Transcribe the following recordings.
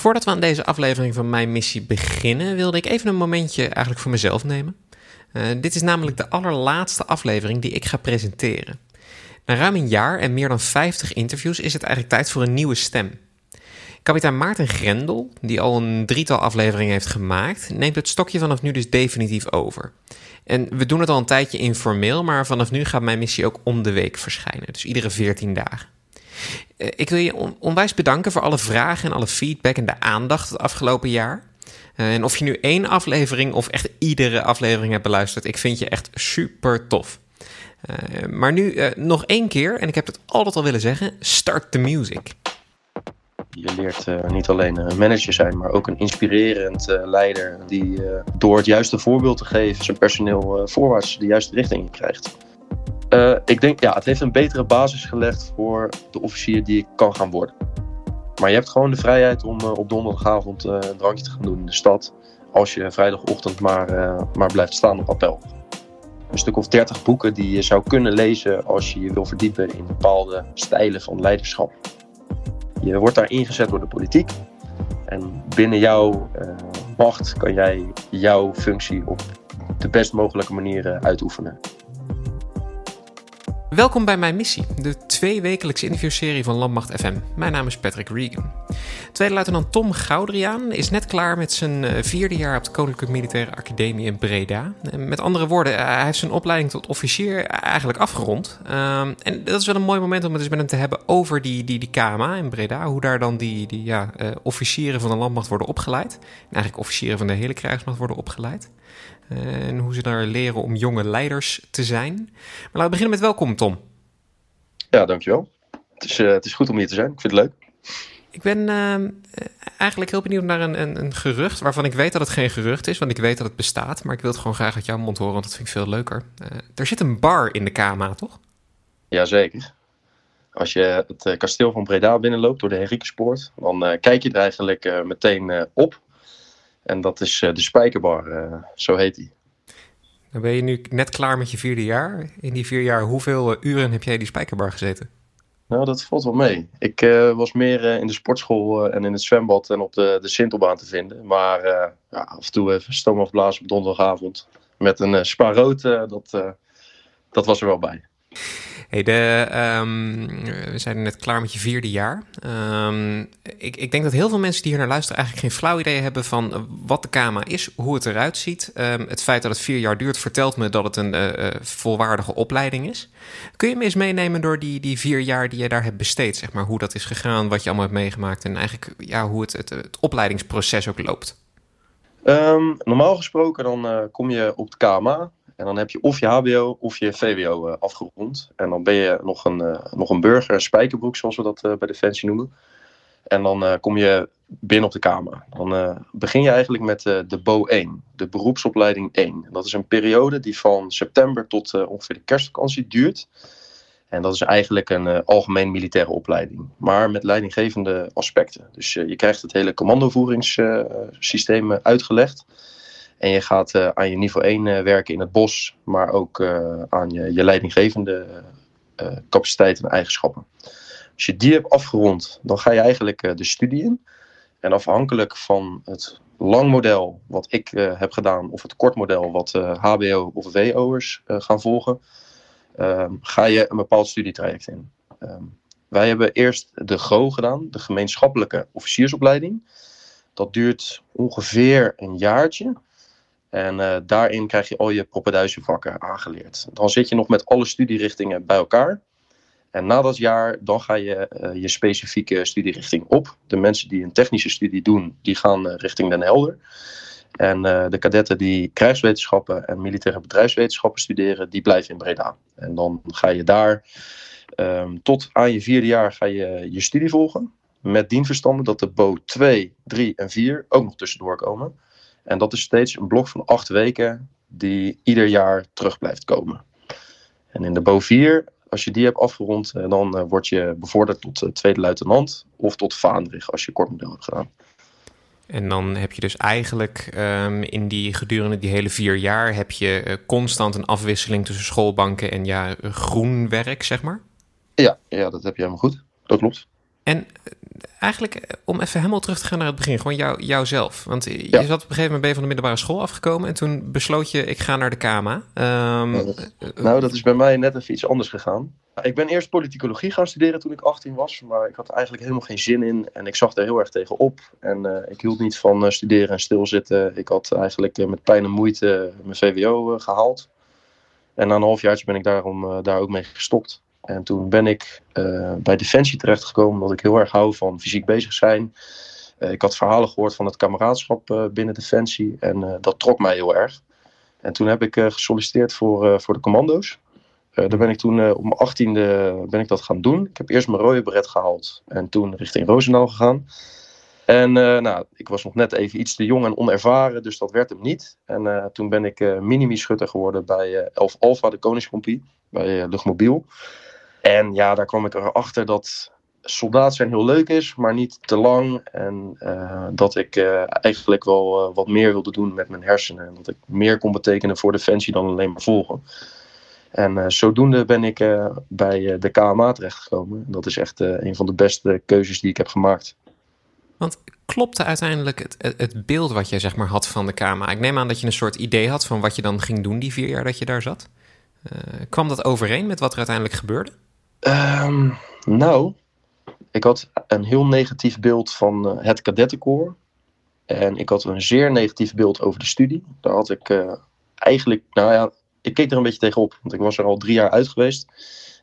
Voordat we aan deze aflevering van Mijn Missie beginnen, wilde ik even een momentje eigenlijk voor mezelf nemen. Uh, dit is namelijk de allerlaatste aflevering die ik ga presenteren. Na ruim een jaar en meer dan 50 interviews is het eigenlijk tijd voor een nieuwe stem. Kapitein Maarten Grendel, die al een drietal afleveringen heeft gemaakt, neemt het stokje vanaf nu dus definitief over. En we doen het al een tijdje informeel, maar vanaf nu gaat mijn missie ook om de week verschijnen, dus iedere 14 dagen. Eh, ik wil je onwijs bedanken voor alle vragen en alle feedback en de aandacht het afgelopen jaar. Eh, en of je nu één aflevering of echt iedere aflevering hebt beluisterd, ik vind je echt super tof. Uh, maar nu nog één keer, en ik heb het altijd al willen zeggen: start the music. Je leert niet alleen een manager zijn, maar ook een inspirerend leider die door het juiste voorbeeld te geven zijn personeel voorwaarts de juiste richting in krijgt. ik denk, ja, het heeft een betere basis gelegd voor de officier die ik kan gaan worden. Maar je hebt gewoon de vrijheid om op donderdagavond een drankje te gaan doen in de stad. Als je vrijdagochtend maar, maar blijft staan op appel. Een stuk of dertig boeken die je zou kunnen lezen als je je wil verdiepen in bepaalde stijlen van leiderschap. Je wordt daar ingezet door de politiek. En binnen jouw macht kan jij jouw functie op de best mogelijke manier uitoefenen. Welkom bij Mijn Missie, de tweewekelijkse interviewserie van Landmacht FM. Mijn naam is Patrick Regan. Tweede luitenant Tom Goudriaan is net klaar met zijn eh, vierde jaar op de Koninklijke Militaire Academie in Breda. Met andere woorden, eh, hij heeft zijn opleiding tot officier eigenlijk afgerond. En dat is wel een mooi moment om het eens met hem te hebben over die, die, die KMA in Breda. Hoe daar dan die, die ja, officieren van de landmacht worden opgeleid. En eigenlijk officieren van de hele krijgsmacht worden opgeleid. En hoe ze daar leren om jonge leiders te zijn. Maar laten we beginnen met welkom, Tom. Ja, dankjewel. Het is, uh, het is goed om hier te zijn. Ik vind het leuk. Ik ben uh, eigenlijk heel benieuwd naar een, een, een, gerucht waarvan ik weet dat het geen gerucht is, want ik weet dat het bestaat. Maar ik wil het gewoon graag uit jouw mond horen, want dat vind ik veel leuker. Uh, er zit een bar in de KMA, toch? Jazeker. Als je het kasteel van Breda binnenloopt door de Henricuspoort, dan kijk je er eigenlijk meteen op. En dat is de Spijkerbar, zo heet die. Dan ben je nu net klaar met je vierde jaar. In die vier jaar, hoeveel uren heb jij die Spijkerbar gezeten? Nou, dat valt wel mee. Ik uh, was meer uh, in de sportschool uh, en in het zwembad en op de, de Sintelbaan te vinden. Maar ja, af en toe even stoom afblazen op donderdagavond met een spaarrood, dat, dat was er wel bij. Hey, de, um, we zijn net klaar met je vierde jaar. Um, ik, ik, denk dat heel veel mensen die hier naar luisteren eigenlijk geen flauw idee hebben van wat de KMA is, hoe het eruit ziet. Um, het feit dat het vier jaar duurt vertelt me dat het een uh, volwaardige opleiding is. Kun je me eens meenemen door die, die vier jaar die je daar hebt besteed, zeg maar, hoe dat is gegaan, wat je allemaal hebt meegemaakt en eigenlijk ja, hoe het, het, opleidingsproces ook loopt? normaal gesproken dan uh, kom je op de KMA en dan heb je of je HBO of je VWO uh, afgerond. En dan ben je nog een, uh, nog een burger, een spijkerbroek zoals we dat uh, bij Defensie noemen. En dan kom je binnen op de Kamer. Dan begin je eigenlijk met de BO 1, de beroepsopleiding 1. dat is een periode die van september tot ongeveer de kerstvakantie duurt. En dat is eigenlijk een algemeen militaire opleiding, maar met leidinggevende aspecten. Dus je krijgt het hele commandovoeringssysteem uitgelegd. En je gaat uh, aan je niveau 1 uh, eh, werken in het bos, maar ook uh, aan je, je leidinggevende capaciteiten en eigenschappen. Als je die hebt afgerond, dan ga je eigenlijk de studie in. En afhankelijk van het langmodel wat ik heb gedaan, of het kortmodel wat HBO of WO'ers gaan volgen, ehm, ga je een bepaald studietraject in. Um, wij hebben eerst de GO gedaan, de gemeenschappelijke officiersopleiding. Dat duurt ongeveer een jaartje. En uh, daarin krijg je al je vakken aangeleerd. Dan zit je nog met alle studierichtingen bij elkaar. En na dat jaar, dan ga je uh, je specifieke studierichting op. De mensen die een technische studie doen, die gaan uh, richting Den Helder. En de kadetten die krijgswetenschappen en militaire bedrijfswetenschappen studeren, die blijven in Breda. En dan ga je daar um, tot aan je vierde jaar ga je, je studie volgen. Met dienverstanden dat de BO 2, 3 en 4 ook nog tussendoor komen. En dat is steeds een blok van acht weken die ieder jaar terug blijft komen. En in de BO 4, als je die hebt afgerond, eh, dan uh, word je bevorderd tot uh, tweede luitenant of tot vaandrig als je kortmodel hebt gedaan. En dan heb je dus eigenlijk um, in die gedurende die hele vier jaar heb je uh, constant een afwisseling tussen schoolbanken en ja, groen werk, zeg maar? Ja, ja, dat heb je helemaal goed. Dat klopt. En eigenlijk eh, om even helemaal terug te gaan naar het begin, gewoon jou, jouzelf. Want je zat op een gegeven moment ben je van de middelbare school afgekomen en toen besloot je, ik ga naar de KMA. Um, nou, dat is bij mij net even iets anders gegaan. Ik ben eerst politicologie gaan studeren toen ik 18 was, maar ik had er eigenlijk helemaal geen zin in en ik zag er heel erg tegen op. En uh, ik hield niet van uh, studeren en stilzitten. Ik had eigenlijk uh, met pijn en moeite mijn VWO gehaald. En na een halfjaartje ben ik daarom daar ook mee gestopt. En toen ben ik uh, bij Defensie terechtgekomen, omdat ik heel erg hou van fysiek bezig zijn. Uh, ik had verhalen gehoord van het kameraadschap uh, binnen Defensie en dat trok mij heel erg. En toen heb ik gesolliciteerd voor, voor de commando's. daar ben ik toen op mijn achttiende ben ik dat gaan doen. Ik heb eerst mijn rode beret gehaald en toen richting Roosendaal gegaan. En nou, ik was nog net even iets te jong en onervaren, dus dat werd hem niet. En toen ben ik minimi-schutter geworden bij 11 Alpha, de Koningscompie, bij Luchtmobiel. En ja, daar kwam ik erachter dat soldaat zijn heel leuk is, maar niet te lang. En uh, dat ik uh, eigenlijk wel uh, wat meer wilde doen met mijn hersenen. En dat ik meer kon betekenen voor Defensie dan alleen maar volgen. En zodoende ben ik bij de KMA terechtgekomen. Dat is echt een van de beste keuzes die ik heb gemaakt. Want klopte uiteindelijk het, het, beeld wat jij zeg maar had van de KMA? Ik neem aan dat je een soort idee had van wat je dan ging doen die vier jaar dat je daar zat. kwam dat overeen met wat er uiteindelijk gebeurde? Um, nou, ik had een heel negatief beeld van uh, het kadettenkoor. En ik had een zeer negatief beeld over de studie. Daar had ik uh, eigenlijk, nou ja, ik keek er een beetje tegenop. Want ik was er al drie jaar uit geweest.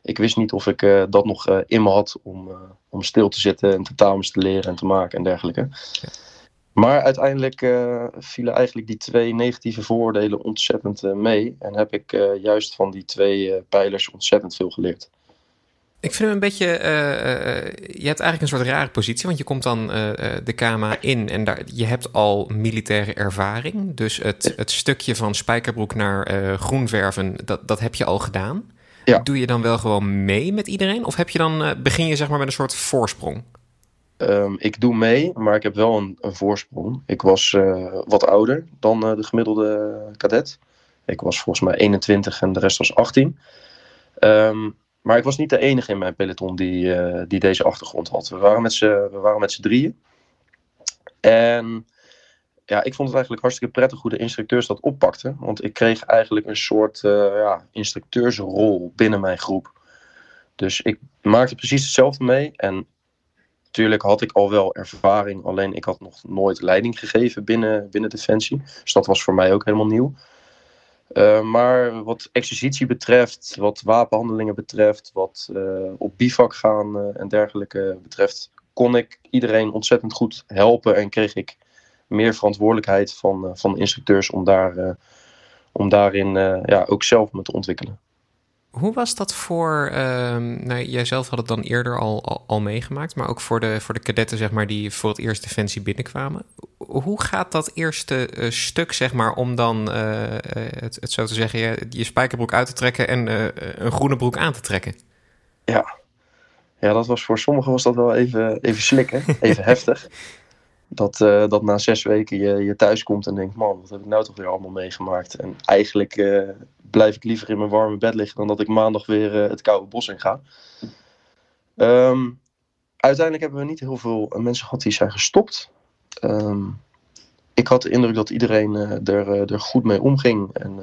Ik wist niet of ik uh, dat nog in me had om, om stil te zitten en tentamens te leren en te maken en dergelijke. Ja. Maar uiteindelijk vielen eigenlijk die twee negatieve vooroordelen ontzettend mee. En heb ik juist van die twee pijlers ontzettend veel geleerd. Ik vind hem een beetje. Uh, je hebt eigenlijk een soort rare positie, want je komt dan uh, de KMA in en daar, je hebt al militaire ervaring. Dus het, het stukje van spijkerbroek naar groenverven, dat, dat heb je al gedaan. Ja. Doe je dan wel gewoon mee met iedereen? Of heb je dan, begin je zeg maar met een soort voorsprong? Um, ik doe mee, maar ik heb wel een, een voorsprong. Ik was wat ouder dan de gemiddelde kadet. Ik was volgens mij 21 en de rest was 18. Um, maar ik was niet de enige in mijn peloton die, uh, die deze achtergrond had. We waren met z'n drieën. En ja, ik vond het eigenlijk hartstikke prettig hoe de instructeurs dat oppakten. Want ik kreeg eigenlijk een soort uh, ja, instructeursrol binnen mijn groep. Dus ik maakte precies hetzelfde mee. En natuurlijk had ik al wel ervaring, alleen ik had nog nooit leiding gegeven binnen, binnen Defensie. Dus dat was voor mij ook helemaal nieuw. Uh, maar wat exercitie betreft, wat wapenhandelingen betreft, wat uh, op bivak gaan uh, en dergelijke betreft, kon ik iedereen ontzettend goed helpen en kreeg ik meer verantwoordelijkheid van, van instructeurs om, daar, om daarin ja, ook zelf me te ontwikkelen. Hoe was dat voor, uh, nou, jij zelf had het dan eerder al, al, meegemaakt, maar ook voor de, voor de kadetten zeg maar, die voor het eerst Defensie binnenkwamen. Hoe gaat dat eerste uh, stuk, zeg maar, om dan, uh, het, het, zo te zeggen, je, je spijkerbroek uit te trekken en een groene broek aan te trekken? Ja. ja, dat was voor sommigen was dat wel even, even slikken, even heftig. Dat, dat na zes weken je, je thuis komt en denkt, man, wat heb ik nou toch weer allemaal meegemaakt? En eigenlijk blijf ik liever in mijn warme bed liggen dan dat ik maandag weer uh, het koude bos in ga. Um, uiteindelijk hebben we niet heel veel mensen gehad die zijn gestopt. Um, ik had de indruk dat iedereen er, er goed mee omging. En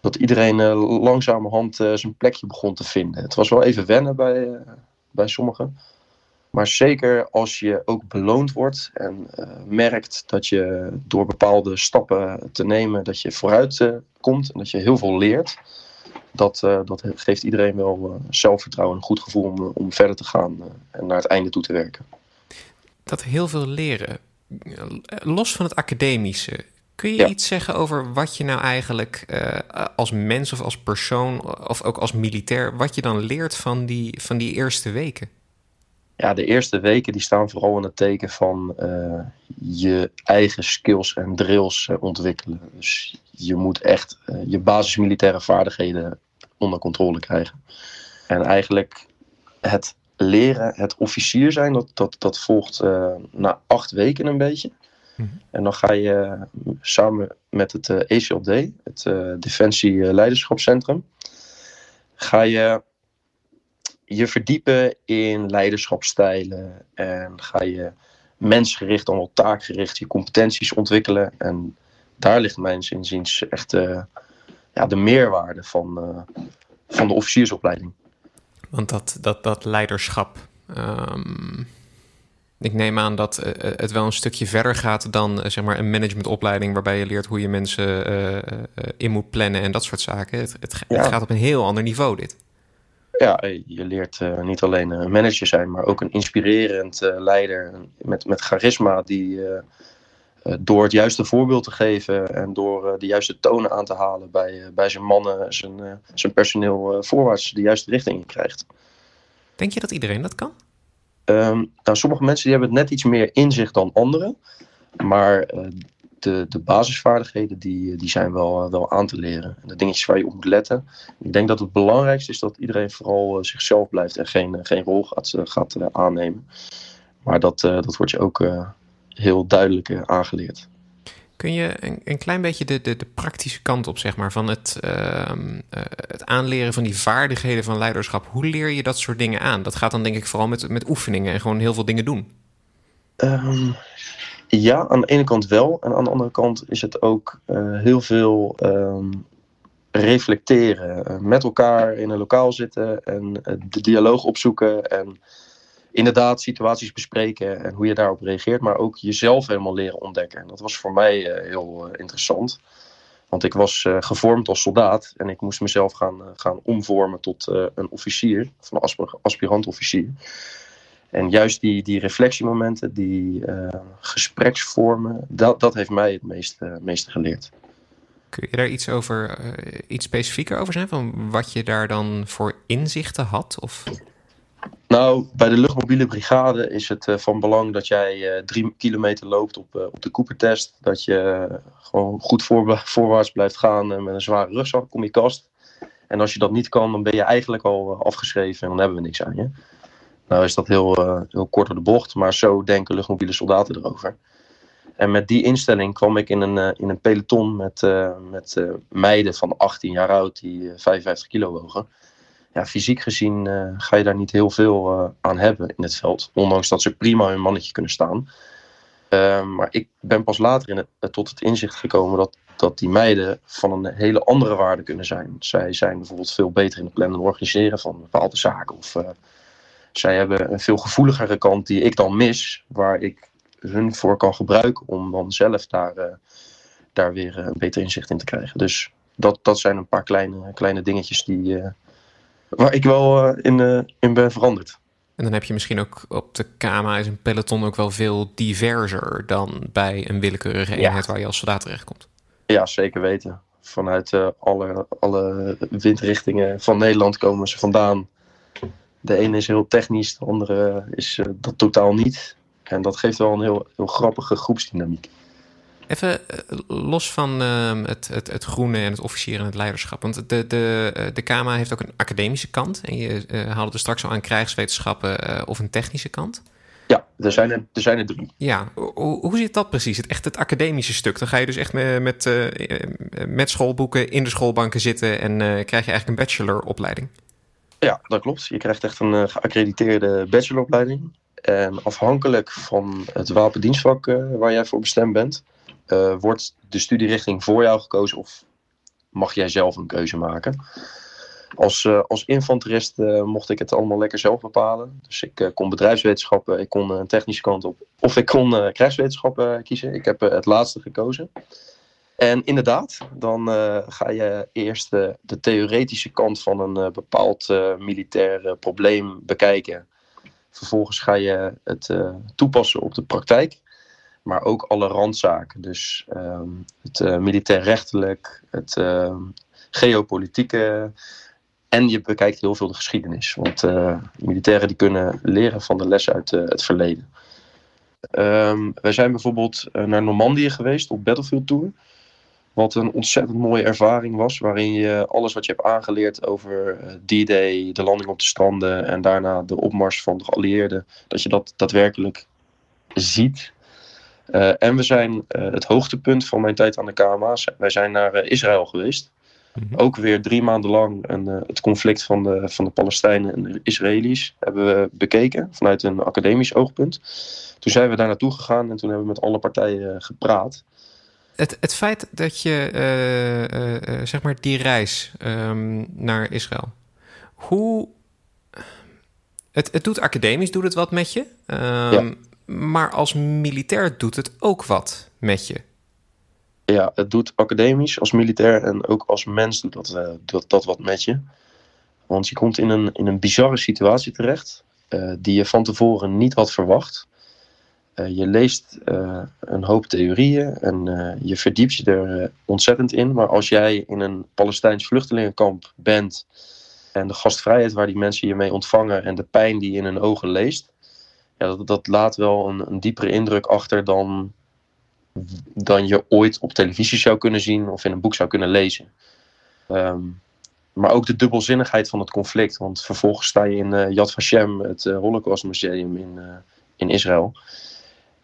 dat iedereen langzamerhand zijn plekje begon te vinden. Het was wel even wennen bij, bij sommigen. Maar zeker als je ook beloond wordt en uh, merkt dat je door bepaalde stappen te nemen, dat je vooruit uh, komt en dat je heel veel leert. Dat, uh, dat geeft iedereen wel zelfvertrouwen en een goed gevoel om, om verder te gaan en naar het einde toe te werken. Dat heel veel leren, los van het academische, kun je ja. iets zeggen over wat je nou eigenlijk als mens of als persoon of ook als militair, wat je dan leert van die, van die eerste weken? Ja, de eerste weken die staan vooral in het teken van uh, je eigen skills en drills uh, ontwikkelen. Dus je moet echt uh, je basismilitaire vaardigheden onder controle krijgen. En eigenlijk het leren, het officier zijn, dat, dat, dat volgt na acht weken een beetje. Mm -hmm. En dan ga je samen met het ECLD, het Defensie Leiderschapscentrum, ga je je verdiepen in leiderschapstijlen en ga je mensgericht dan wel taakgericht je competenties ontwikkelen. En daar ligt mijn inziens echt uh, ja, de meerwaarde van, uh, van de officiersopleiding. Want dat, dat, dat leiderschap. Um, ik neem aan dat uh, het wel een stukje verder gaat dan zeg maar een managementopleiding waarbij je leert hoe je mensen in moet plannen en dat soort zaken. Het, het, het gaat op een heel ander niveau dit. Ja, je leert uh, niet alleen een manager zijn, maar ook een inspirerend uh, leider met, met charisma die uh, door het juiste voorbeeld te geven en door de juiste tonen aan te halen bij, bij zijn mannen, zijn, zijn personeel voorwaarts de juiste richting in krijgt. Denk je dat iedereen dat kan? Um, nou, sommige mensen die hebben het net iets meer inzicht dan anderen. Maar de, de basisvaardigheden die, die zijn wel, eh, wel aan te leren. En de dingetjes waar je op moet letten. Ik denk dat het belangrijkste is dat iedereen vooral eh, zichzelf blijft en geen, eh, geen rol gaat, gaat aannemen. Maar dat, dat wordt je ook heel duidelijk aangeleerd. Kun je een, een, klein beetje de, de, de, praktische kant op, zeg maar, van het, uh, het aanleren van die vaardigheden van leiderschap? Hoe leer je dat soort dingen aan? Dat gaat dan denk ik vooral met, met oefeningen en gewoon heel veel dingen doen. Um, ja, aan de ene kant wel. En aan de andere kant is het ook uh, heel veel um, reflecteren. Uh, met elkaar in een lokaal zitten en uh, de dialoog opzoeken. En inderdaad situaties bespreken en hoe je daarop reageert. Maar ook jezelf helemaal leren ontdekken. En dat was voor mij heel interessant. Want ik was gevormd als soldaat en ik moest mezelf gaan, gaan omvormen tot een officier, of een aspirant officier. En juist die, die reflectiemomenten, die uh, gespreksvormen, dat, dat heeft mij het meeste, meeste geleerd. Kun je daar iets over, uh, iets specifieker over zijn? Van wat je daar dan voor inzichten had? Of? Nou, bij de luchtmobiele brigade is het uh, van belang dat jij drie kilometer loopt op, op de Cooper-test. Dat je gewoon goed voor, voorwaarts blijft gaan met een zware rugzak om je kast. En als je dat niet kan, dan ben je eigenlijk al afgeschreven en dan hebben we niks aan je. Nou is dat heel, uh, heel kort door de bocht, maar zo denken luchtmobiele soldaten erover. En met die instelling kwam ik in een, uh, in een peloton met, uh, met meiden van 18 jaar oud die 55 kilo wogen. Ja, fysiek gezien ga je daar niet heel veel aan hebben in het veld. Ondanks dat ze prima hun mannetje kunnen staan. maar ik ben pas later in het, tot het inzicht gekomen dat, dat die meiden van een hele andere waarde kunnen zijn. Zij zijn bijvoorbeeld veel beter in het plannen en organiseren van bepaalde zaken. Of zij hebben een veel gevoeligere kant die ik dan mis, waar ik hun voor kan gebruiken om dan zelf daar, uh, daar weer een beter inzicht in te krijgen. Dus dat, dat zijn een paar kleine, kleine dingetjes die, uh, waar ik wel uh, in, in ben veranderd. En dan heb je misschien ook op de KMA is een peloton ook wel veel diverser dan bij een willekeurige eenheid waar je als soldaat terechtkomt. Ja, zeker weten. Vanuit alle, alle windrichtingen van Nederland komen ze vandaan. De ene is heel technisch, de andere is uh, dat totaal niet. En dat geeft wel een heel, heel grappige groepsdynamiek. Even eh, los van uh, het, het, het groene en het officieren en het leiderschap. Want de, de, eh, de KMA heeft ook een academische kant. En je uh, haalde er straks al aan krijgswetenschappen of een technische kant. Ja, er zijn er, er, zijn er drie. Ja, hoe, hoe zit dat precies? Het, echt het academische stuk. Dan ga je dus echt met, met, met schoolboeken in de schoolbanken zitten en krijg je eigenlijk een bacheloropleiding. Ja, dat klopt. Je krijgt echt een uh, geaccrediteerde bacheloropleiding. En afhankelijk van het wapendienstvak uh, waar jij voor bestemd bent, uh, wordt de studierichting voor jou gekozen of mag jij zelf een keuze maken. Als, als infanterist mocht ik het allemaal lekker zelf bepalen. Dus ik kon bedrijfswetenschappen, ik kon een technische kant op, of ik kon krijgswetenschappen kiezen. Ik heb het laatste gekozen. En inderdaad, dan uh, ga je eerst uh, de theoretische kant van een uh, bepaald militair probleem bekijken. Vervolgens ga je het toepassen op de praktijk, maar ook alle randzaken. Dus ehm, het militair rechtelijk, het ehm, geopolitieke. En je bekijkt heel veel de geschiedenis. Want militairen die kunnen leren van de lessen uit het verleden. Um, wij zijn bijvoorbeeld naar Normandië geweest op Battlefield Tour. Wat een ontzettend mooie ervaring was, waarin je alles wat je hebt aangeleerd over eh, D-Day, de landing op de stranden en daarna de opmars van de geallieerden, dat je dat daadwerkelijk ziet. Uh, en we zijn uh, het hoogtepunt van mijn tijd aan de KMA. Wij zijn naar Israël geweest. Mhm. Ook weer drie maanden lang een, het conflict van de, van de Palestijnen en de Israëli's hebben we bekeken vanuit een academisch oogpunt. Toen zijn we daar naartoe gegaan en toen hebben we met alle partijen gepraat. Het, het feit dat je, zeg maar, die reis um, naar Israël, hoe het, het doet academisch, doet het wat met je. Um, Maar als militair doet het ook wat met je. Ja, het doet academisch als militair en ook als mens doet dat, uh, dat, dat wat met je. Want je komt in een, in een bizarre situatie terecht, die je van tevoren niet had verwacht. Uh, je leest een hoop theorieën en je verdiept je er ontzettend in. Maar als jij in een Palestijns vluchtelingenkamp bent en de gastvrijheid waar die mensen je mee ontvangen en de pijn die je in hun ogen leest, ja, dat, dat laat wel een, een diepere indruk achter dan, dan je ooit op televisie zou kunnen zien of in een boek zou kunnen lezen. Um, maar ook de dubbelzinnigheid van het conflict. Want vervolgens sta je in Yad Vashem, het uh, Holocaust Museum in, in Israël.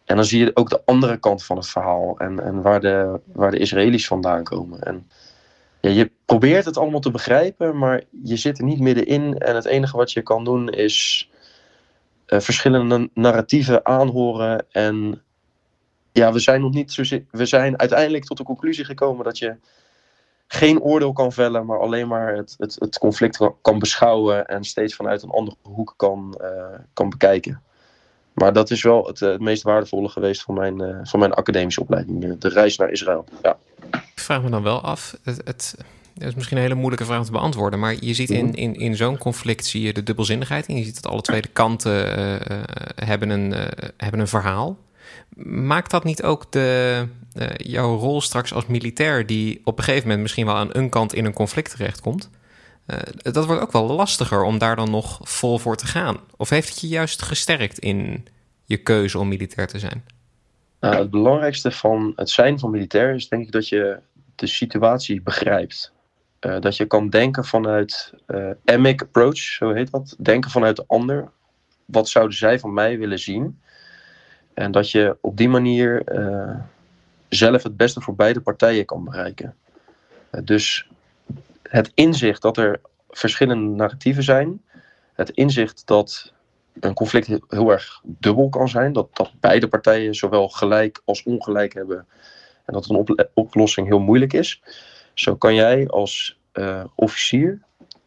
En dan zie je ook de andere kant van het verhaal. En, en waar, de, waar de Israëli's vandaan komen. En ja, je probeert het allemaal te begrijpen, maar je zit er niet middenin. En het enige wat je kan doen is uh, verschillende narratieven aanhoren. En ja, we zijn nog niet zo. We zijn uiteindelijk tot de conclusie gekomen dat je geen oordeel kan vellen, maar alleen maar het, het, het conflict kan beschouwen en steeds vanuit een andere hoek kan, uh, kan bekijken. Maar dat is wel het, het meest waardevolle geweest van mijn, uh, van mijn academische opleiding, de reis naar Israël. Ja. Ik vraag me dan wel af, het, het, dat is misschien een hele moeilijke vraag om te beantwoorden, maar je ziet in, in, in zo'n conflict zie je de dubbelzinnigheid en je ziet dat alle twee de kanten uh, hebben, een, uh, hebben een verhaal. Maakt dat niet ook de, jouw rol straks als militair, die op een gegeven moment misschien wel aan een kant in een conflict terechtkomt? Dat wordt ook wel lastiger om daar dan nog vol voor te gaan. Of heeft het je juist gesterkt in je keuze om militair te zijn? Nou, het belangrijkste van het zijn van militair is denk ik dat je de situatie begrijpt. Uh, dat je kan denken vanuit uh, emic approach, zo heet dat. Denken vanuit de ander. Wat zouden zij van mij willen zien? En dat je op die manier zelf het beste voor beide partijen kan bereiken. dus het inzicht dat er verschillende narratieven zijn. Het inzicht dat een conflict heel erg dubbel kan zijn. Dat, dat beide partijen zowel gelijk als ongelijk hebben. En dat een op oplossing heel moeilijk is. Zo kan jij als uh, officier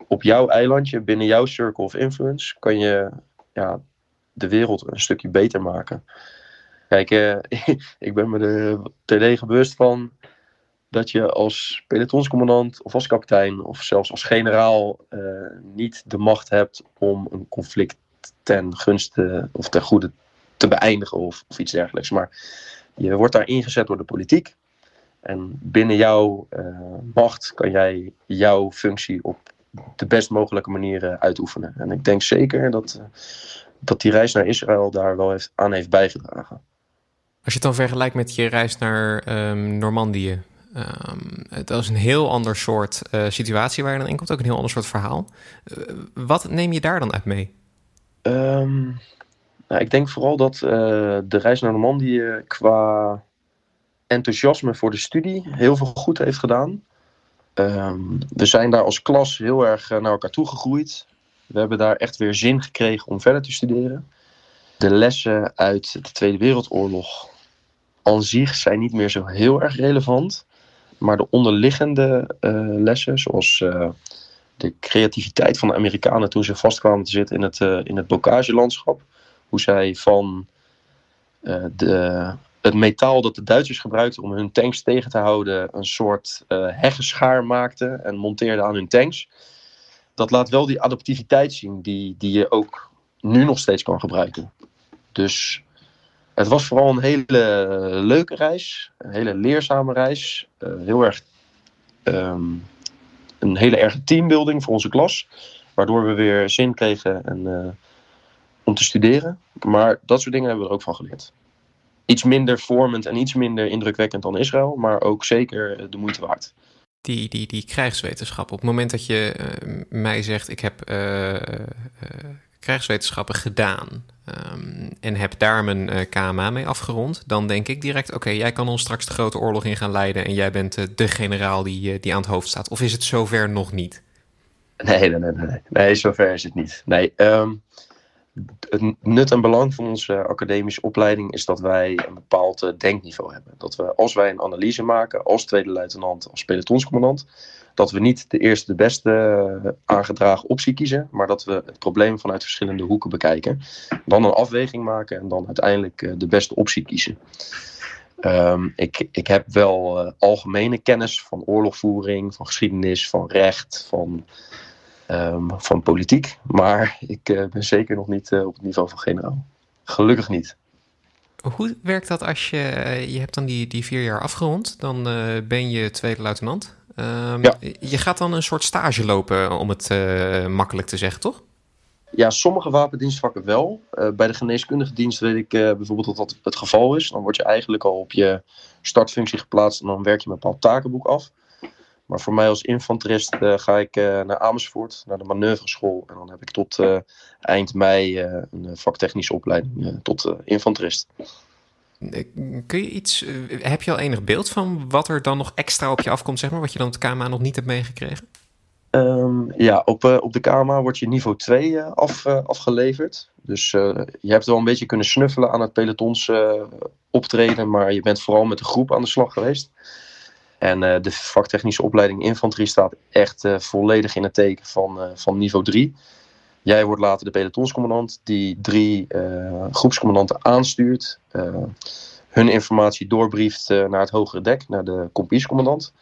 op jouw eilandje, binnen jouw circle of influence, kan je ja, de wereld een stukje beter maken. Kijk, uh, ik ben me er terdege bewust van dat je als pelotonscommandant of als kapitein of zelfs als generaal uh, niet de macht hebt om een conflict ten gunste of ten goede te beëindigen of, of iets dergelijks. Maar je wordt daar ingezet door de politiek. En binnen jouw uh, macht kan jij jouw functie op de best mogelijke manier uitoefenen. En ik denk zeker dat, uh, dat die reis naar Israël daar wel heeft, aan heeft bijgedragen. Als je het dan vergelijkt met je reis naar um, Normandië, um, dat is een heel ander soort uh, situatie waar je dan in komt, ook een heel ander soort verhaal. wat neem je daar dan uit mee? Um, nou, ik denk vooral dat de reis naar Normandië qua enthousiasme voor de studie heel veel goed heeft gedaan. Um, we zijn daar als klas heel erg naar elkaar toe gegroeid. We hebben daar echt weer zin gekregen om verder te studeren. De lessen uit de Tweede Wereldoorlog aan zich zijn niet meer zo heel erg relevant. Maar de onderliggende uh, lessen, zoals uh, de creativiteit van de Amerikanen toen ze vastkwamen te zitten in het, uh, in het bokagelandschap. Hoe zij van de het metaal dat de Duitsers gebruikten om hun tanks tegen te houden een soort uh, maakten en monteerden aan hun tanks. Dat laat wel die adaptiviteit zien die, die je ook nu nog steeds kan gebruiken. Dus het was vooral een hele leuke reis, een hele leerzame reis. Uh, heel erg, um, een hele erge teambuilding voor onze klas, waardoor we weer zin kregen en, uh, om te studeren. Maar dat soort dingen hebben we er ook van geleerd iets minder vormend en iets minder indrukwekkend dan Israël, maar ook zeker de moeite waard. Die, die, die krijgswetenschap, op het moment dat je mij zegt, ik heb krijgswetenschappen gedaan ehm, en heb daar mijn uh, KMA mee afgerond, dan denk ik direct: oké, jij kan ons straks de grote oorlog in gaan leiden en jij bent de generaal die, die aan het hoofd staat. Of is het zover nog niet? Nee, nee, nee, nee, nee zover is het niet. Nee, ehm, het nut en belang van onze academische opleiding is dat wij een bepaald eh, denkniveau hebben. Dat we, als wij een analyse maken, als tweede luitenant, als pelotonscommandant, dat we niet de eerste, de beste uh, aangedragen optie kiezen, maar dat we het probleem vanuit verschillende hoeken bekijken. Dan een afweging maken en dan uiteindelijk uh, de beste optie kiezen. Um, ik, ik heb wel algemene kennis van oorlogvoering, van geschiedenis, van recht, van um, van politiek. Maar ik uh, ben zeker nog niet uh, op het niveau van generaal. Gelukkig niet. Hoe werkt dat als je, uh, je hebt dan die, die vier jaar afgerond, dan ben je tweede luitenant. Um, ja. Je gaat dan een soort stage lopen, om het makkelijk te zeggen, toch? Ja, sommige wapendienstvakken wel. bij de geneeskundige dienst weet ik bijvoorbeeld dat dat het geval is. Dan word je eigenlijk al op je startfunctie geplaatst en dan werk je een bepaald takenboek af. Maar voor mij als infanterist uh, ga ik uh, naar Amersfoort, naar de manoeuvreschool. En dan heb ik tot uh, eind mei een vaktechnische opleiding tot infanterist. Kun je iets, heb je al enig beeld van wat er dan nog extra op je afkomt, zeg maar, wat je dan op de KMA nog niet hebt meegekregen? Um, ja, op, op de KMA wordt je niveau 2 af, afgeleverd. Dus je hebt wel een beetje kunnen snuffelen aan het pelotons optreden, maar je bent vooral met de groep aan de slag geweest. En uh, de vaktechnische opleiding infanterie staat echt uh, volledig in het teken van, uh, van niveau 3. Jij wordt later de pelotonscommandant die drie groepscommandanten aanstuurt. hun informatie doorbrieft naar het hogere dek, naar de kompiescommandant.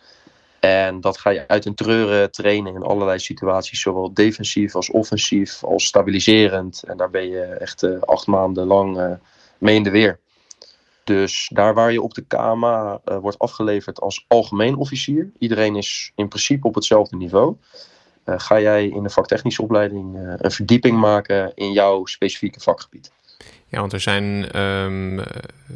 En dat ga je uit een treuren trainen in allerlei situaties, zowel defensief als offensief, als stabiliserend. En daar ben je echt acht maanden lang mee in de weer. Dus daar waar je op de KMA uh, wordt afgeleverd als algemeen officier, iedereen is in principe op hetzelfde niveau. Uh, ga jij in de vaktechnische opleiding uh, een verdieping maken in jouw specifieke vakgebied. Ja, want er zijn, um,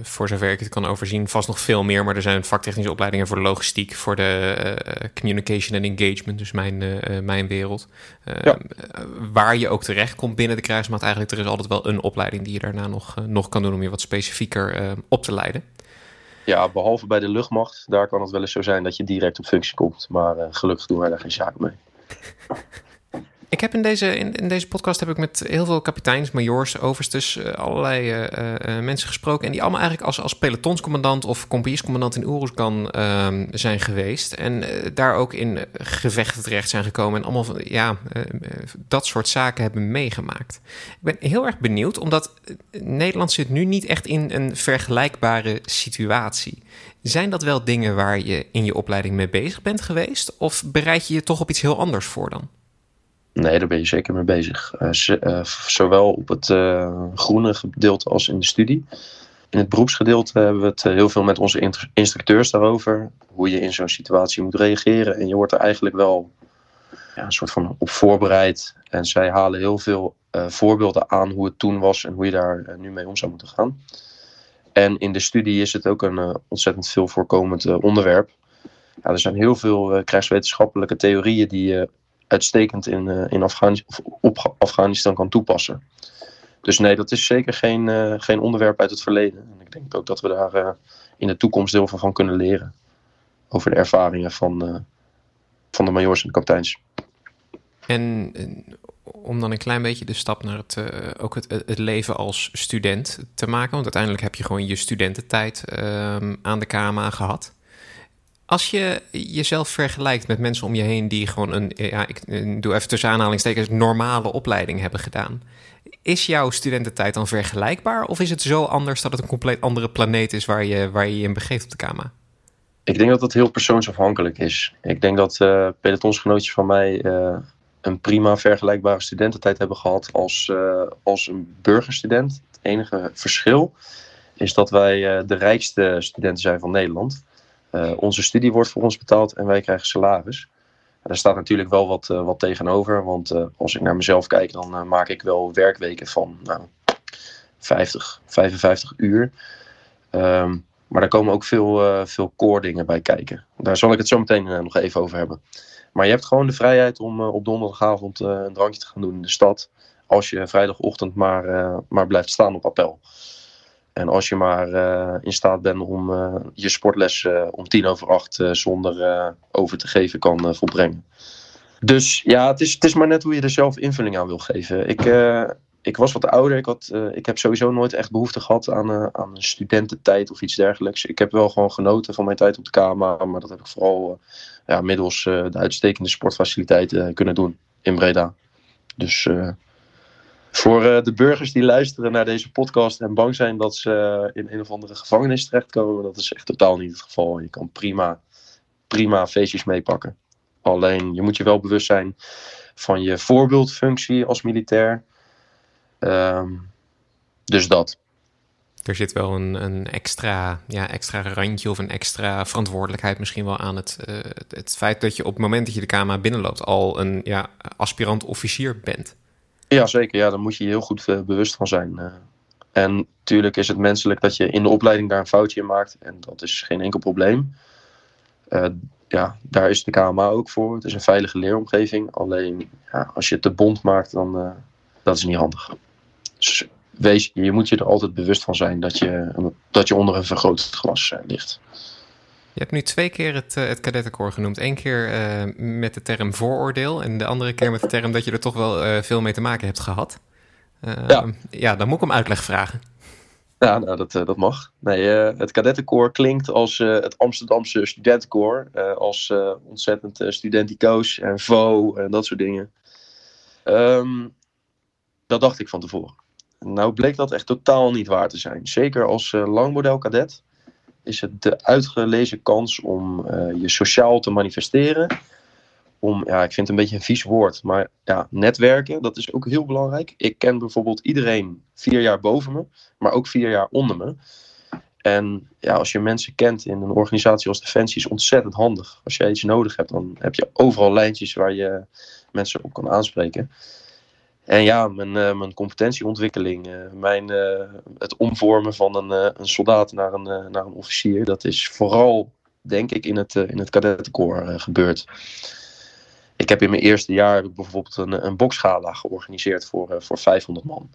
voor zover ik het kan overzien, vast nog veel meer. Maar er zijn vaktechnische opleidingen voor de logistiek, voor de uh, communication en engagement, dus mijn, uh, mijn wereld. Uh, ja. Waar je ook terecht komt binnen de krijgsmacht. Eigenlijk, er is altijd wel een opleiding die je daarna nog, nog kan doen om je wat specifieker op te leiden. Ja, behalve bij de luchtmacht, daar kan het wel eens zo zijn dat je direct op functie komt. Maar gelukkig doen wij daar geen zaken mee. Ik heb in deze, in, deze podcast heb ik met heel veel kapiteins, majoors, overstes, uh, allerlei uh, uh, mensen gesproken. En die allemaal eigenlijk als, als pelotonscommandant of compagniescommandant in Oeruzgan ehm, zijn geweest. En daar ook in gevechten terecht zijn gekomen. En allemaal ja, dat soort zaken hebben meegemaakt. Ik ben heel erg benieuwd, omdat Nederland zit nu niet echt in een vergelijkbare situatie. Zijn dat wel dingen waar je in je opleiding mee bezig bent geweest? Of bereid je je toch op iets heel anders voor dan? Nee, daar ben je zeker mee bezig. Uh, zowel op het uh, groene gedeelte als in de studie. In het beroepsgedeelte hebben we het heel veel met onze instructeurs daarover. Hoe je in zo'n situatie moet reageren. En je wordt er eigenlijk wel ja, een soort van op voorbereid. En zij halen heel veel voorbeelden aan hoe het toen was en hoe je daar nu mee om zou moeten gaan. En in de studie is het ook een ontzettend veel voorkomend onderwerp. Ja, er zijn heel veel krijgswetenschappelijke theorieën die uitstekend in, uh, in Afghanistan, of op Afghanistan kan toepassen. Dus nee, dat is zeker geen, uh, geen onderwerp uit het verleden. En ik denk ook dat we daar uh, in de toekomst heel veel van kunnen leren. Over de ervaringen van, van de majors en de kapiteins. En om dan een klein beetje de stap naar het, ook het, het leven als student te maken. Want uiteindelijk heb je gewoon je studententijd ehm, aan de KMA gehad. Als je jezelf vergelijkt met mensen om je heen die gewoon een, ja, ik doe even tussen aanhalingstekens, normale opleiding hebben gedaan. Is jouw studententijd dan vergelijkbaar? Of is het zo anders dat het een compleet andere planeet is waar je waar je, je in begeeft op de KMA? Ik denk dat dat heel persoonsafhankelijk is. Ik denk dat uh, pelotonsgenootjes van mij uh, een prima vergelijkbare studententijd hebben gehad als, uh, als een burgerstudent. Het enige verschil is dat wij de rijkste studenten zijn van Nederland. Uh, onze studie wordt voor ons betaald en wij krijgen salaris. daar staat natuurlijk wel wat, uh, wat tegenover. Want uh, als ik naar mezelf kijk, dan maak ik wel werkweken van nou, 50, 55 uur. Um, maar daar komen ook veel, veel core dingen bij kijken. Daar zal ik het zo meteen nog even over hebben. Maar je hebt gewoon de vrijheid om op donderdagavond een drankje te gaan doen in de stad. als je vrijdagochtend maar, maar blijft staan op appel. En als je maar in staat bent om je sportles om tien over acht zonder over te geven kan volbrengen. Dus ja, het is, het is maar net hoe je er zelf invulling aan wil geven. Ik, ik was wat ouder. Ik, had, ik heb sowieso nooit echt behoefte gehad aan, aan studententijd of iets dergelijks. Ik heb wel gewoon genoten van mijn tijd op de KMA. Maar dat heb ik vooral ja, middels de uitstekende sportfaciliteiten kunnen doen in Breda. Dus voor de burgers die luisteren naar deze podcast en bang zijn dat ze in een of andere gevangenis terechtkomen, dat is echt totaal niet het geval. Je kan prima, prima feestjes meepakken. Alleen je moet je wel bewust zijn van je voorbeeldfunctie als militair. Ehm, dus dat. Er zit wel een, een extra, ja, extra randje of een extra verantwoordelijkheid misschien wel aan het, uh, het, feit dat je op het moment dat je de KMA binnenloopt al een ja, aspirant officier bent. Ja, zeker. Ja, daar moet je je heel goed uh, bewust van zijn. Uh, en natuurlijk is het menselijk dat je in de opleiding daar een foutje in maakt. En dat is geen enkel probleem. ja, daar is de KMA ook voor. Het is een veilige leeromgeving. Alleen ja, als je het te bond maakt, dan dat is niet handig. Dus wees, je moet je er altijd bewust van zijn dat je, dat je onder een vergrootglas ligt. Je hebt nu twee keer het, uh, het kadettenkoor genoemd. Eén keer uh, met de term vooroordeel en de andere keer met de term dat je er toch wel veel mee te maken hebt gehad. ja. ja, dan moet ik om uitleg vragen. Ja, nou, dat, dat mag. Nee, het kadettenkoor klinkt als het Amsterdamse studentenkoor. als ontzettend studenticoos en vo en dat soort dingen. Um, dat dacht ik van tevoren. Nou bleek dat echt totaal niet waar te zijn. Zeker als langmodel kadet is het de uitgelezen kans om uh, je sociaal te manifesteren. Om, ja, ik vind het een beetje een vies woord, maar ja, netwerken, dat is ook heel belangrijk. Ik ken bijvoorbeeld iedereen vier jaar boven me, maar ook vier jaar onder me. En ja, als je mensen kent in een organisatie als Defensie, is ontzettend handig. Als je iets nodig hebt, dan heb je overal lijntjes waar je mensen op kan aanspreken. En ja, mijn, uh, mijn competentieontwikkeling, uh, mijn, uh, het omvormen van een, een soldaat naar een, naar een officier, dat is vooral, denk ik, in het, in het gebeurd. Ik heb in mijn eerste jaar bijvoorbeeld een, een boksgala georganiseerd voor, voor 500 man.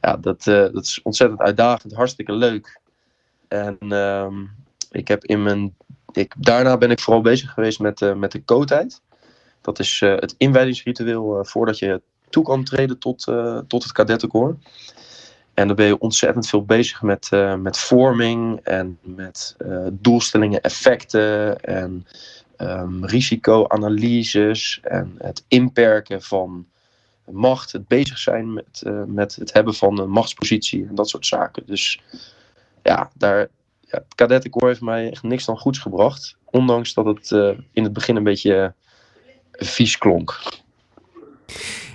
Ja, dat, dat is ontzettend uitdagend, hartstikke leuk. En ehm, ik heb in mijn, ik, daarna ben ik vooral bezig geweest met, met de coatijd. Dat is het inwijdingsritueel voordat je toe kan treden tot, uh, tot het kadettenkoor. En dan ben je ontzettend veel bezig met, uh, met vorming en met uh, doelstellingen, effecten en um, risicoanalyses en het inperken van macht, het bezig zijn met, met het hebben van een machtspositie en dat soort zaken. Dus ja, daar, ja, het kadettenkoor heeft mij echt niks dan goeds gebracht. Ondanks dat het in het begin een beetje vies klonk.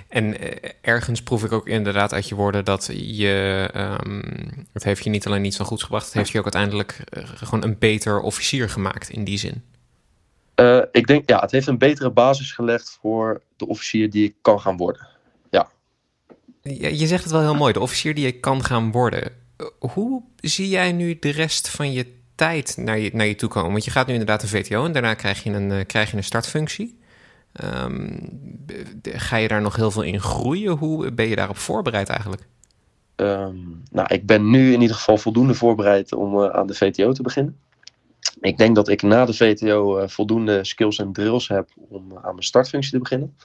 En eh, ergens proef ik ook inderdaad uit je woorden dat je. Um, het heeft je niet alleen niet zo goed gebracht, het heeft je ook uiteindelijk uh, gewoon een beter officier gemaakt in die zin. Uh, ik denk, ja, het heeft een betere basis gelegd voor de officier die ik kan gaan worden. Ja. Je zegt het wel heel mooi, de officier die je kan gaan worden. Hoe zie jij nu de rest van je tijd naar je, naar je toe komen? Want je gaat nu inderdaad de VTO en daarna krijg je een, krijg je een startfunctie. Um, ga je daar nog heel veel in groeien? Hoe ben je daarop voorbereid eigenlijk? Um, nou, ik ben nu in ieder geval voldoende voorbereid om uh, aan de VTO te beginnen. Ik denk dat ik na de VTO uh, voldoende skills en drills heb om uh, aan mijn startfunctie te beginnen.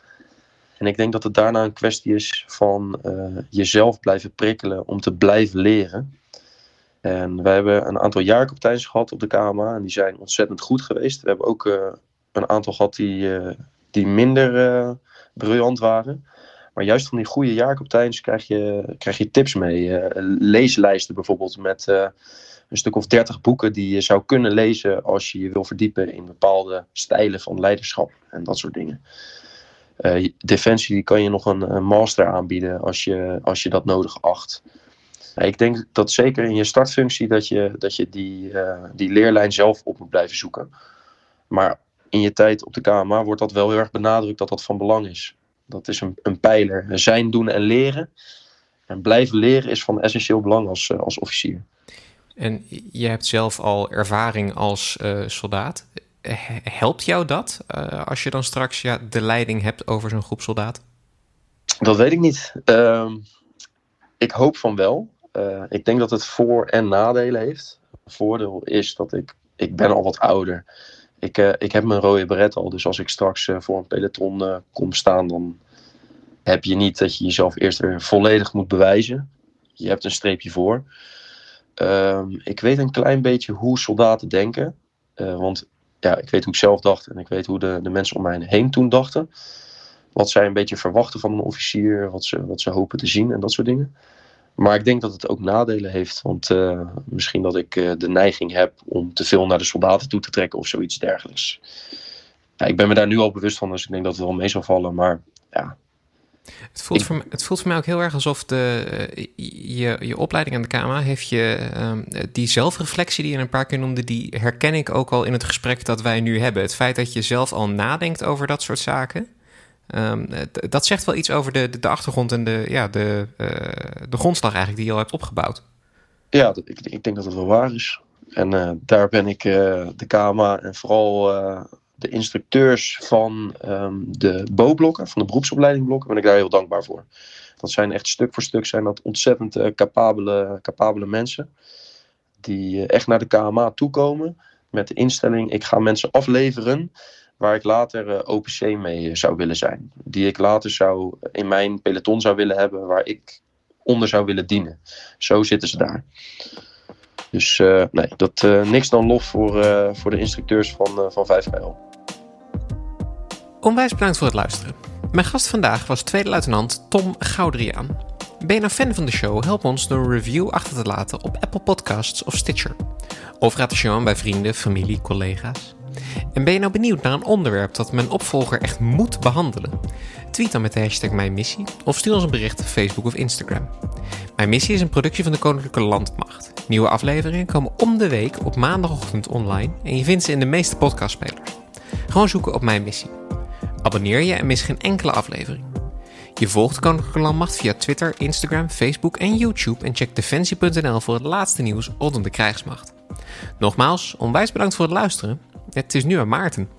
En ik denk dat het daarna een kwestie is van jezelf blijven prikkelen om te blijven leren. En wij hebben een aantal jaarkapiteins gehad op de KMA en die zijn ontzettend goed geweest. We hebben ook een aantal gehad die die minder uh, briljant waren. Maar juist van die goede jaarkapiteins krijg je, krijg je tips mee. Uh, leeslijsten bijvoorbeeld met uh, een stuk of dertig boeken die je zou kunnen lezen als je je wil verdiepen in bepaalde stijlen van leiderschap en dat soort dingen. Defensie die kan je nog een, master aanbieden als je, als je dat nodig acht. Ik denk dat zeker in je startfunctie dat je, dat je die, die leerlijn zelf op moet blijven zoeken. Maar in je tijd op de KMA wordt dat wel heel erg benadrukt dat dat van belang is. Dat is een, een pijler. Zijn, doen en leren. En blijven leren is van essentieel belang als, uh, als officier. En je hebt zelf al ervaring als uh, soldaat. Helpt jou dat uh, als je dan straks ja, de leiding hebt over zo'n groep soldaten? Dat weet ik niet. Ehm, ik hoop van wel. Ik denk dat het voor- en nadelen heeft. Voordeel is dat ik, ik ben al wat ouder. Ik, uh, ik heb mijn rode beret al. Dus als ik straks uh, voor een peloton kom staan, dan heb je niet dat je jezelf eerst weer volledig moet bewijzen. Je hebt een streepje voor. Um, ik weet een klein beetje hoe soldaten denken. want ja, ik weet hoe ik zelf dacht en ik weet hoe de, de mensen om mij heen toen dachten. Wat zij een beetje verwachten van een officier, wat ze, wat ze hopen te zien en dat soort dingen. Maar ik denk dat het ook nadelen heeft. Want uh, misschien dat ik uh, de neiging heb om te veel naar de soldaten toe te trekken of zoiets dergelijks. Ja, ik ben me daar nu al bewust van, dus ik denk dat het wel mee zal vallen. Maar ja. Het voelt, ik... voor, mij, het voelt voor mij ook heel erg alsof de, uh, je, je opleiding aan de KMA heeft je um, die zelfreflectie die je een paar keer noemde, die herken ik ook al in het gesprek dat wij nu hebben. Het feit dat je zelf al nadenkt over dat soort zaken. Um, dat zegt wel iets over de, de, achtergrond en de, ja, de, uh, de grondslag eigenlijk die je al hebt opgebouwd. Ja, ik, ik denk dat het wel waar is. En uh, daar ben ik uh, de KMA en vooral de instructeurs van um, de BO-blokken, van de beroepsopleidingblokken, ben ik daar heel dankbaar voor. Dat zijn echt stuk voor stuk zijn dat ontzettend capabele, capabele mensen. Die echt naar de KMA toekomen met de instelling, ik ga mensen afleveren waar ik later uh, OPC mee zou willen zijn. Die ik later zou in mijn peloton zou willen hebben, waar ik onder zou willen dienen. Zo zitten ze daar. Dus nee, dat, uh, niks dan lof voor, voor de instructeurs van, van 5KL. Onwijs bedankt voor het luisteren. Mijn gast vandaag was tweede luitenant Tom Goudriaan. Ben je nou fan van de show? Help ons door een review achter te laten op Apple Podcasts of Stitcher. Of raad de show aan bij vrienden, familie, collega's. En ben je nou benieuwd naar een onderwerp dat mijn opvolger echt moet behandelen? Tweet dan met de hashtag Mijn Missie of stuur ons een bericht op Facebook of Instagram. Mijn Missie is een productie van de Koninklijke Landmacht. Nieuwe afleveringen komen om de week op maandagochtend online en je vindt ze in de meeste podcastspelers. Gewoon zoeken op Mijn Missie. Abonneer je en mis geen enkele aflevering. Je volgt de Koninklijke Landmacht via Twitter, Instagram, Facebook en YouTube en check defensie.nl voor het laatste nieuws rondom de krijgsmacht. Nogmaals, onwijs bedankt voor het luisteren. Het is nu aan Maarten.